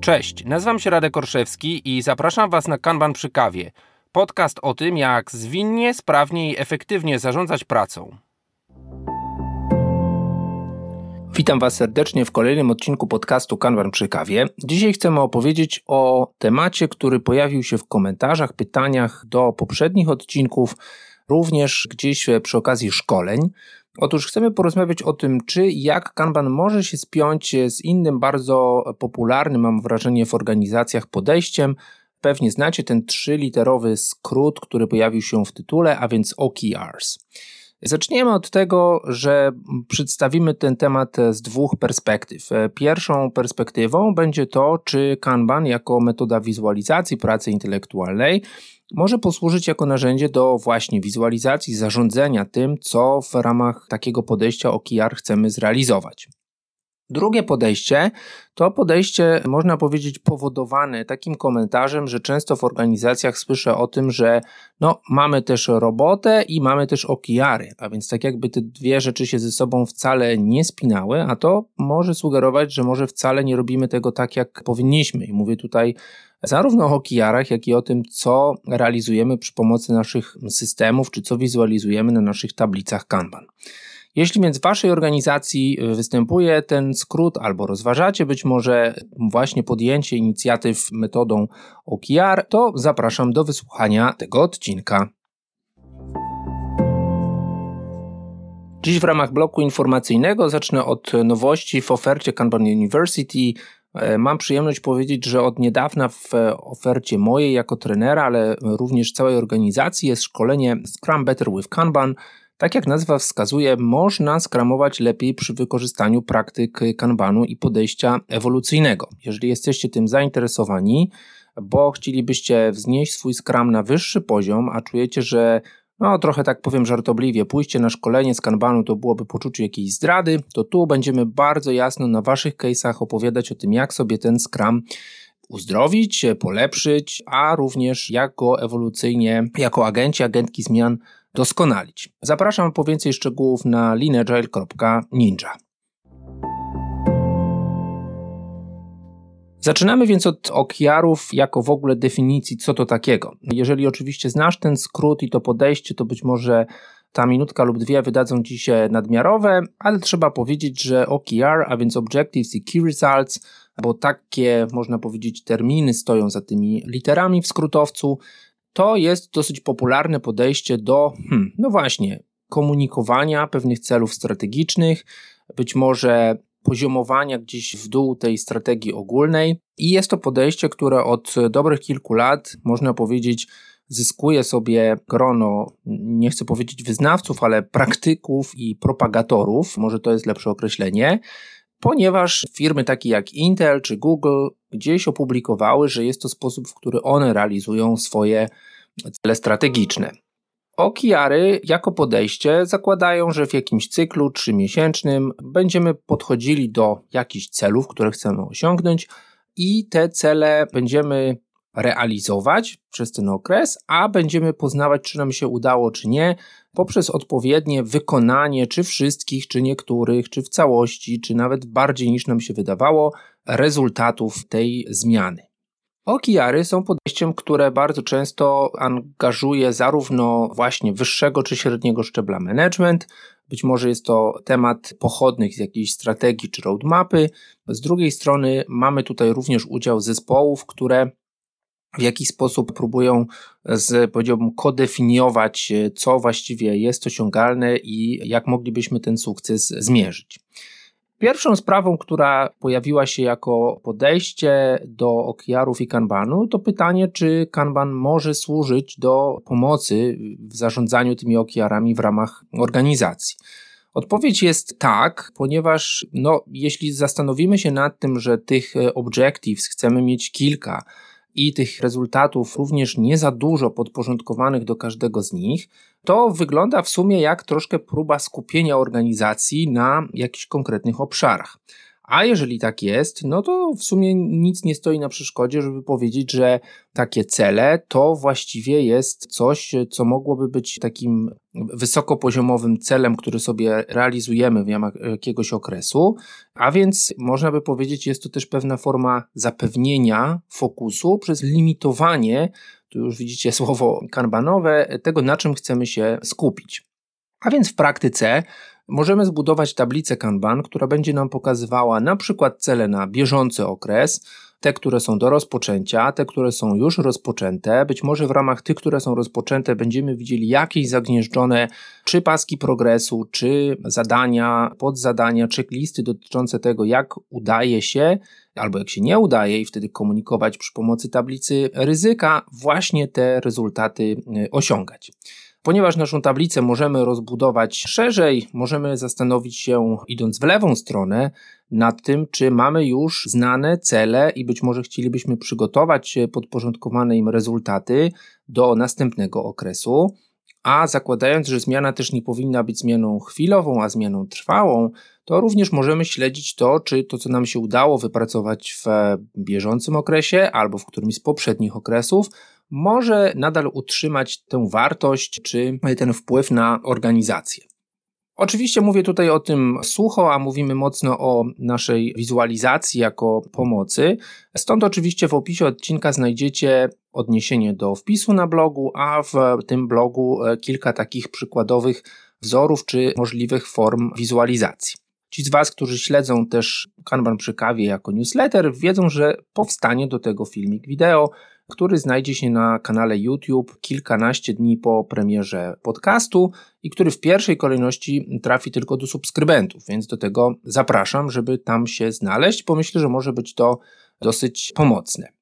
Cześć, nazywam się Radek Orszewski i zapraszam Was na Kanban przy kawie. Podcast o tym, jak zwinnie, sprawnie i efektywnie zarządzać pracą. Witam Was serdecznie w kolejnym odcinku podcastu Kanban przy kawie. Dzisiaj chcemy opowiedzieć o temacie, który pojawił się w komentarzach, pytaniach do poprzednich odcinków, również gdzieś przy okazji szkoleń. Otóż chcemy porozmawiać o tym, czy jak Kanban może się spiąć z innym bardzo popularnym, mam wrażenie, w organizacjach podejściem. Pewnie znacie ten trzyliterowy skrót, który pojawił się w tytule, a więc OKRs. Zaczniemy od tego, że przedstawimy ten temat z dwóch perspektyw. Pierwszą perspektywą będzie to, czy Kanban jako metoda wizualizacji pracy intelektualnej może posłużyć jako narzędzie do właśnie wizualizacji, zarządzania tym, co w ramach takiego podejścia OKR chcemy zrealizować. Drugie podejście to podejście, można powiedzieć, powodowane takim komentarzem, że często w organizacjach słyszę o tym, że no, mamy też robotę i mamy też okiary, a więc tak jakby te dwie rzeczy się ze sobą wcale nie spinały, a to może sugerować, że może wcale nie robimy tego tak, jak powinniśmy. I mówię tutaj zarówno o okiarach, jak i o tym, co realizujemy przy pomocy naszych systemów, czy co wizualizujemy na naszych tablicach Kanban. Jeśli więc w Waszej organizacji występuje ten skrót, albo rozważacie być może właśnie podjęcie inicjatyw metodą OKR, to zapraszam do wysłuchania tego odcinka. Dziś w ramach bloku informacyjnego zacznę od nowości w ofercie Kanban University. E, mam przyjemność powiedzieć, że od niedawna w ofercie mojej jako trenera, ale również całej organizacji jest szkolenie Scrum Better with Kanban, tak jak nazwa wskazuje, można skramować lepiej przy wykorzystaniu praktyk kanbanu i podejścia ewolucyjnego. Jeżeli jesteście tym zainteresowani, bo chcielibyście wznieść swój skram na wyższy poziom, a czujecie, że no trochę tak powiem żartobliwie, pójście na szkolenie z kanbanu to byłoby poczucie jakiejś zdrady, to tu będziemy bardzo jasno na waszych case'ach opowiadać o tym, jak sobie ten skram uzdrowić, polepszyć, a również jak go ewolucyjnie jako agenci, agentki zmian doskonalić. Zapraszam po więcej szczegółów na lineagile.ninja. Zaczynamy więc od OKR-ów jako w ogóle definicji, co to takiego. Jeżeli oczywiście znasz ten skrót i to podejście, to być może ta minutka lub dwie wydadzą Ci się nadmiarowe, ale trzeba powiedzieć, że OKR, a więc Objectives i Key Results, bo takie można powiedzieć terminy stoją za tymi literami w skrótowcu, to jest dosyć popularne podejście do, hmm, no właśnie, komunikowania pewnych celów strategicznych, być może poziomowania gdzieś w dół tej strategii ogólnej. I jest to podejście, które od dobrych kilku lat, można powiedzieć, zyskuje sobie grono, nie chcę powiedzieć wyznawców, ale praktyków i propagatorów, może to jest lepsze określenie, ponieważ firmy takie jak Intel czy Google gdzieś opublikowały, że jest to sposób, w który one realizują swoje cele strategiczne. OKR-y jako podejście zakładają, że w jakimś cyklu trzymiesięcznym będziemy podchodzili do jakichś celów, które chcemy osiągnąć i te cele będziemy realizować przez ten okres, a będziemy poznawać, czy nam się udało, czy nie, poprzez odpowiednie wykonanie, czy wszystkich, czy niektórych, czy w całości, czy nawet bardziej niż nam się wydawało, rezultatów tej zmiany. OKR-y są podejściem, które bardzo często angażuje zarówno właśnie wyższego czy średniego szczebla management, być może jest to temat pochodnych z jakiejś strategii czy roadmapy. Z drugiej strony mamy tutaj również udział zespołów, które w jakiś sposób próbują z, powiedziałbym, kodefiniować, co właściwie jest osiągalne i jak moglibyśmy ten sukces zmierzyć. Pierwszą sprawą, która pojawiła się jako podejście do OKR-ów i Kanbanu, to pytanie, czy Kanban może służyć do pomocy w zarządzaniu tymi OKR-ami w ramach organizacji. Odpowiedź jest tak, ponieważ no, jeśli zastanowimy się nad tym, że tych objectives chcemy mieć kilka, i tych rezultatów również nie za dużo podporządkowanych do każdego z nich, to wygląda w sumie jak troszkę próba skupienia organizacji na jakichś konkretnych obszarach. A jeżeli tak jest, no to w sumie nic nie stoi na przeszkodzie, żeby powiedzieć, że takie cele to właściwie jest coś, co mogłoby być takim wysokopoziomowym celem, który sobie realizujemy w ramach jakiegoś okresu, a więc można by powiedzieć, jest to też pewna forma zapewnienia fokusu przez limitowanie, tu już widzicie słowo kanbanowe, tego na czym chcemy się skupić. A więc w praktyce możemy zbudować tablicę Kanban, która będzie nam pokazywała na przykład cele na bieżący okres, te, które są do rozpoczęcia, te, które są już rozpoczęte. Być może w ramach tych, które są rozpoczęte, będziemy widzieli jakieś zagnieżdżone czy paski progresu, czy zadania, podzadania, checklisty dotyczące tego, jak udaje się albo jak się nie udaje, i wtedy komunikować przy pomocy tablicy ryzyka, właśnie te rezultaty y, osiągać. Ponieważ naszą tablicę możemy rozbudować szerzej, możemy zastanowić się, idąc w lewą stronę, nad tym, czy mamy już znane cele i być może chcielibyśmy przygotować podporządkowane im rezultaty do następnego okresu. A zakładając, że zmiana też nie powinna być zmianą chwilową, a zmianą trwałą, to również możemy śledzić to, czy to, co nam się udało wypracować w bieżącym okresie albo w którymś z poprzednich okresów, może nadal utrzymać tę wartość czy ten wpływ na organizację. Oczywiście mówię tutaj o tym sucho, a mówimy mocno o naszej wizualizacji jako pomocy. Stąd oczywiście w opisie odcinka znajdziecie odniesienie do wpisu na blogu, a w tym blogu e, kilka takich przykładowych wzorów czy możliwych form wizualizacji. Ci z Was, którzy śledzą też Kanban przy kawie jako newsletter, wiedzą, że powstanie do tego filmik wideo, który znajdzie się na kanale YouTube kilkanaście dni po premierze podcastu i który w pierwszej kolejności trafi tylko do subskrybentów, więc do tego zapraszam, żeby tam się znaleźć, bo myślę, że może być to dosyć pomocne.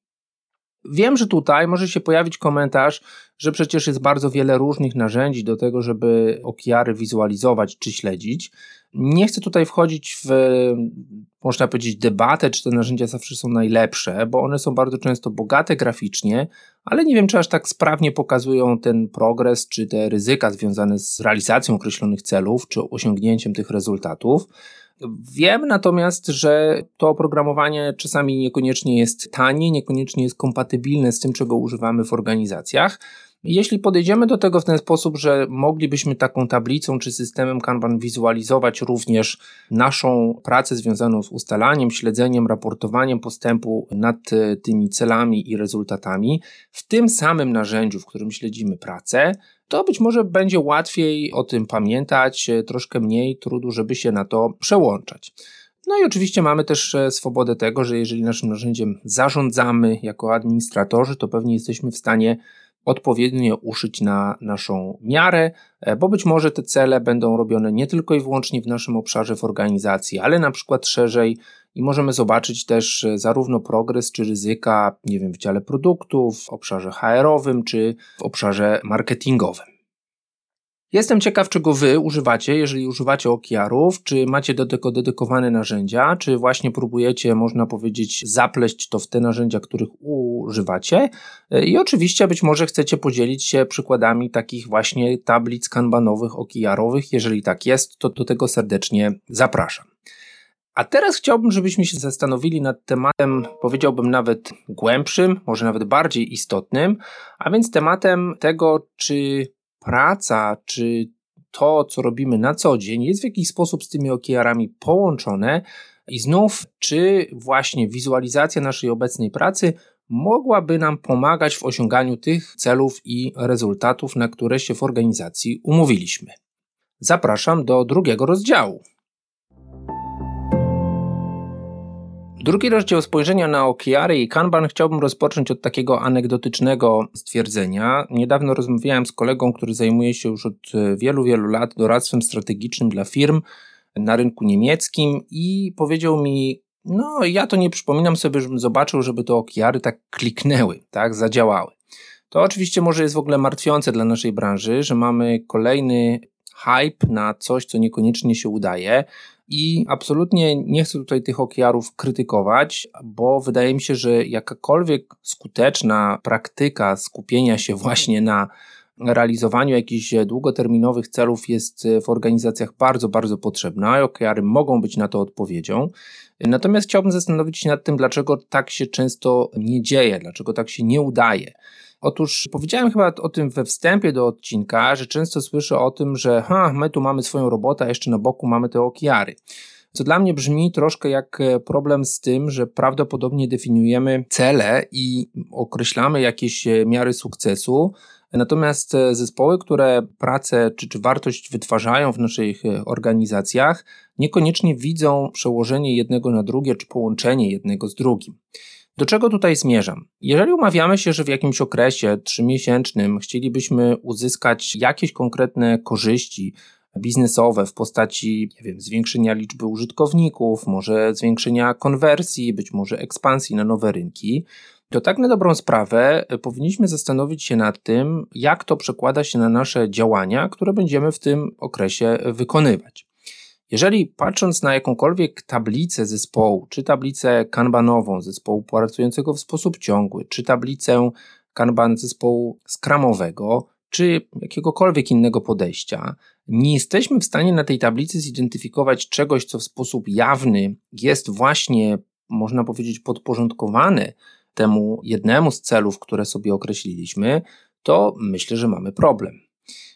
Wiem, że tutaj może się pojawić komentarz, że przecież jest bardzo wiele różnych narzędzi do tego, żeby okiary wizualizować czy śledzić. Nie chcę tutaj wchodzić w, można powiedzieć, debatę, czy te narzędzia zawsze są najlepsze, bo one są bardzo często bogate graficznie, ale nie wiem, czy aż tak sprawnie pokazują ten progres, czy te ryzyka związane z realizacją określonych celów, czy osiągnięciem tych rezultatów. Wiem natomiast, że to oprogramowanie czasami niekoniecznie jest tanie, niekoniecznie jest kompatybilne z tym, czego używamy w organizacjach. Jeśli podejdziemy do tego w ten sposób, że moglibyśmy taką tablicą czy systemem Kanban wizualizować również naszą pracę związaną z ustalaniem, śledzeniem, raportowaniem postępu nad e, tymi celami i rezultatami w tym samym narzędziu, w którym śledzimy pracę, to być może będzie łatwiej o tym pamiętać, e, troszkę mniej trudu, żeby się na to przełączać. No i oczywiście mamy też e, swobodę tego, że jeżeli naszym narzędziem zarządzamy jako administratorzy, to pewnie jesteśmy w stanie odpowiednio uszyć na naszą miarę, e, bo być może te cele będą robione nie tylko i wyłącznie w naszym obszarze w organizacji, ale na przykład szerzej i możemy zobaczyć też e, zarówno progres czy ryzyka, nie wiem, w dziale produktów, w obszarze HR-owym czy w obszarze marketingowym. Jestem ciekaw, czego Wy używacie, jeżeli używacie okiarów, czy macie do tego dedykowane narzędzia, czy właśnie próbujecie, można powiedzieć, zapleść to w te narzędzia, których używacie. I oczywiście być może chcecie podzielić się przykładami takich właśnie tablic kanbanowych, okiarowych. Jeżeli tak jest, to do tego serdecznie zapraszam. A teraz chciałbym, żebyśmy się zastanowili nad tematem, powiedziałbym nawet głębszym, może nawet bardziej istotnym, a więc tematem tego, czy praca czy to, co robimy na co dzień, jest w jakiś sposób z tymi okiarami połączone i znów, czy właśnie wizualizacja naszej obecnej pracy mogłaby nam pomagać w osiąganiu tych celów i rezultatów, na które się w organizacji umówiliśmy. Zapraszam do drugiego rozdziału. Drugi rozdział spojrzenia na okiary i Kanban chciałbym rozpocząć od takiego anegdotycznego stwierdzenia. Niedawno rozmawiałem z kolegą, który zajmuje się już od wielu, wielu lat doradztwem strategicznym dla firm na rynku niemieckim i powiedział mi, no ja to nie przypominam sobie, żebym zobaczył, żeby te okiary tak kliknęły, tak, zadziałały. To oczywiście może jest w ogóle martwiące dla naszej branży, że mamy kolejny hype na coś, co niekoniecznie się udaje. I absolutnie nie chcę tutaj tych okiarów krytykować, bo wydaje mi się, że jakakolwiek skuteczna praktyka skupienia się właśnie na realizowaniu jakichś długoterminowych celów jest w organizacjach bardzo, bardzo potrzebna i OKR-y mogą być na to odpowiedzią. Natomiast chciałbym zastanowić się nad tym, dlaczego tak się często nie dzieje, dlaczego tak się nie udaje. Otóż powiedziałem chyba o tym we wstępie do odcinka, że często słyszę o tym, że ha, my tu mamy swoją robotę, a jeszcze na boku mamy te okiary. Co dla mnie brzmi troszkę jak e, problem z tym, że prawdopodobnie definiujemy cele i określamy jakieś e, miary sukcesu, Natomiast e, zespoły, które pracę czy, czy wartość wytwarzają w naszych organizacjach, niekoniecznie widzą przełożenie jednego na drugie czy połączenie jednego z drugim. Do czego tutaj zmierzam? Jeżeli umawiamy się, że w jakimś okresie trzymiesięcznym chcielibyśmy uzyskać jakieś konkretne korzyści biznesowe w postaci, nie wiem, zwiększenia liczby użytkowników, może zwiększenia konwersji, być może ekspansji na nowe rynki, to tak na dobrą sprawę powinniśmy zastanowić się nad tym, jak to przekłada się na nasze działania, które będziemy w tym okresie wykonywać. Jeżeli patrząc na jakąkolwiek tablicę zespołu, czy tablicę kanbanową zespołu pracującego w sposób ciągły, czy tablicę kanban zespołu skramowego, czy jakiegokolwiek innego podejścia, nie jesteśmy w stanie na tej tablicy zidentyfikować czegoś, co w sposób jawny jest właśnie, można powiedzieć, podporządkowane temu jednemu z celów, które sobie określiliśmy, to myślę, że mamy problem.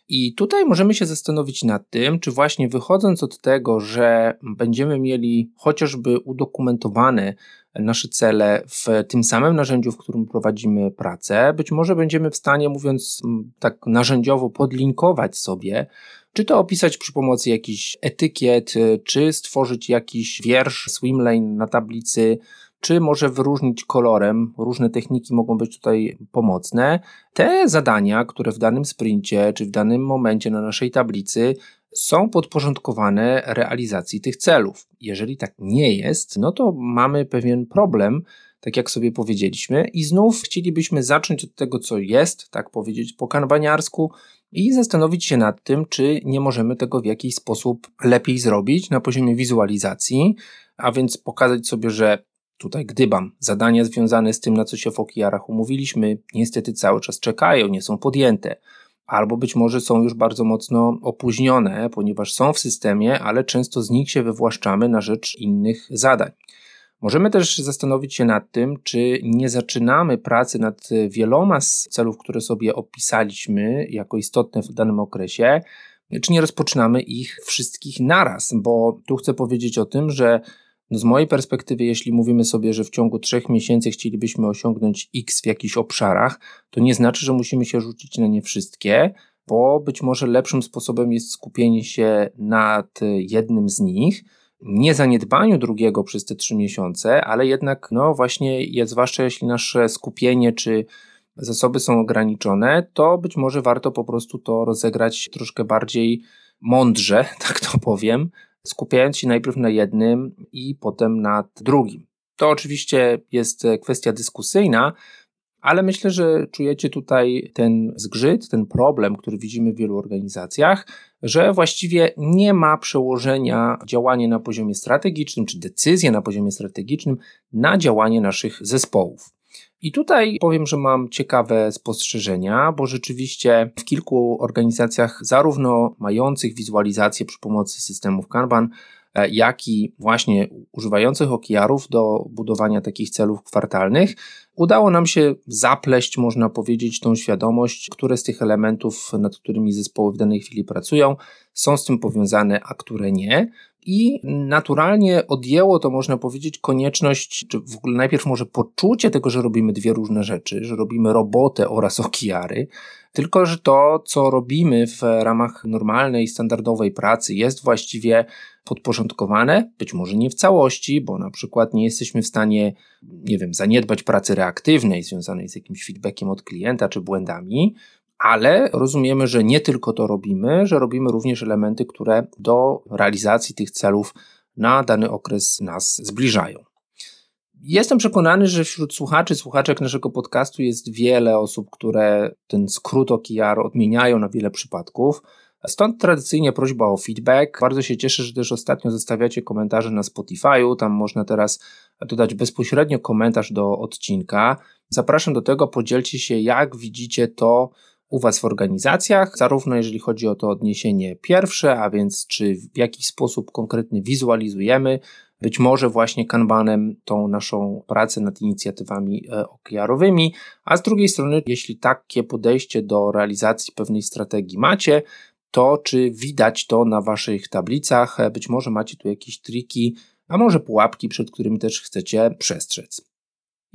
I tutaj możemy się zastanowić nad tym, czy właśnie wychodząc od tego, że będziemy mieli chociażby udokumentowane nasze cele w tym samym narzędziu, w którym prowadzimy pracę, być może będziemy w stanie, mówiąc tak narzędziowo, podlinkować sobie, czy to opisać przy pomocy jakichś etykiet, czy stworzyć jakiś wiersz, swimlane na tablicy, czy może wyróżnić kolorem. Różne techniki mogą być tutaj pomocne. Te zadania, które w danym sprincie czy w danym momencie na naszej tablicy są podporządkowane realizacji tych celów. Jeżeli tak nie jest, no to mamy pewien problem, tak jak sobie powiedzieliśmy, i znów chcielibyśmy zacząć od tego, co jest, tak powiedzieć po kanbaniarsku, i zastanowić się nad tym, czy nie możemy tego w jakiś sposób lepiej zrobić na poziomie wizualizacji, a więc pokazać sobie, że Tutaj gdybam. Zadania związane z tym, na co się w OKR-ach umówiliśmy, niestety cały czas czekają, nie są podjęte. Albo być może są już bardzo mocno opóźnione, ponieważ są w systemie, ale często z nich się wywłaszczamy na rzecz innych zadań. Możemy też zastanowić się nad tym, czy nie zaczynamy pracy nad wieloma z celów, które sobie opisaliśmy jako istotne w danym okresie, czy nie rozpoczynamy ich wszystkich naraz, bo tu chcę powiedzieć o tym, że z mojej perspektywy, jeśli mówimy sobie, że w ciągu trzech miesięcy chcielibyśmy osiągnąć X w jakichś obszarach, to nie znaczy, że musimy się rzucić na nie wszystkie, bo być może lepszym sposobem jest skupienie się nad jednym z nich, nie zaniedbaniu drugiego przez te trzy miesiące, ale jednak, no właśnie, zwłaszcza jeśli nasze skupienie czy zasoby są ograniczone, to być może warto po prostu to rozegrać troszkę bardziej mądrze, tak to powiem, skupiając się najpierw na jednym i potem nad drugim. To oczywiście jest kwestia dyskusyjna, ale myślę, że czujecie tutaj ten zgrzyt, ten problem, który widzimy w wielu organizacjach, że właściwie nie ma przełożenia działania na poziomie strategicznym, czy decyzje na poziomie strategicznym na działanie naszych zespołów. I tutaj powiem, że mam ciekawe spostrzeżenia, bo rzeczywiście w kilku organizacjach, zarówno mających wizualizację przy pomocy systemów Kanban, e, jak i właśnie używających OKR-ów do budowania takich celów kwartalnych, udało nam się zapleść, można powiedzieć, tą świadomość, które z tych elementów, nad którymi zespoły w danej chwili pracują, są z tym powiązane, a które nie i naturalnie odjęło to, można powiedzieć, konieczność, czy w ogóle najpierw może poczucie tego, że robimy dwie różne rzeczy, że robimy robotę oraz okiary, tylko że to, co robimy w ramach normalnej, standardowej pracy, jest właściwie podporządkowane, być może nie w całości, bo na przykład nie jesteśmy w stanie, nie wiem, zaniedbać pracy reaktywnej związanej z jakimś feedbackiem od klienta czy błędami, ale rozumiemy, że nie tylko to robimy, że robimy również elementy, które do realizacji tych celów na dany okres nas zbliżają. Jestem przekonany, że wśród słuchaczy, słuchaczek naszego podcastu jest wiele osób, które ten skrót OKR odmieniają na wiele przypadków. Stąd tradycyjnie prośba o feedback. Bardzo się cieszę, że też ostatnio zostawiacie komentarze na Spotify'u. Tam można teraz dodać bezpośrednio komentarz do odcinka. Zapraszam do tego, podzielcie się, jak widzicie to, u Was w organizacjach, zarówno jeżeli chodzi o to odniesienie pierwsze, a więc czy w jakiś sposób konkretny wizualizujemy, być może właśnie kanbanem tą naszą pracę nad inicjatywami e, OKR-owymi, a z drugiej strony, jeśli takie podejście do realizacji pewnej strategii macie, to czy widać to na Waszych tablicach, e, być może macie tu jakieś triki, a może pułapki, przed którymi też chcecie przestrzec.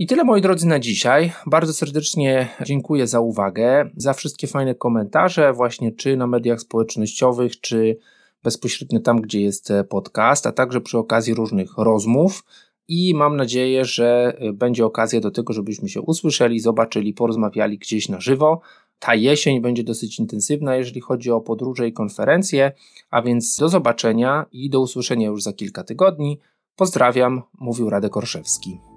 I tyle moi drodzy na dzisiaj. Bardzo serdecznie dziękuję za uwagę, za wszystkie fajne komentarze, właśnie czy na mediach społecznościowych, czy bezpośrednio tam, gdzie jest podcast, a także przy okazji różnych rozmów. I mam nadzieję, że będzie okazja do tego, żebyśmy się usłyszeli, zobaczyli, porozmawiali gdzieś na żywo. Ta jesień będzie dosyć intensywna, jeżeli chodzi o podróże i konferencje, a więc do zobaczenia i do usłyszenia już za kilka tygodni. Pozdrawiam, mówił Radek Orszewski.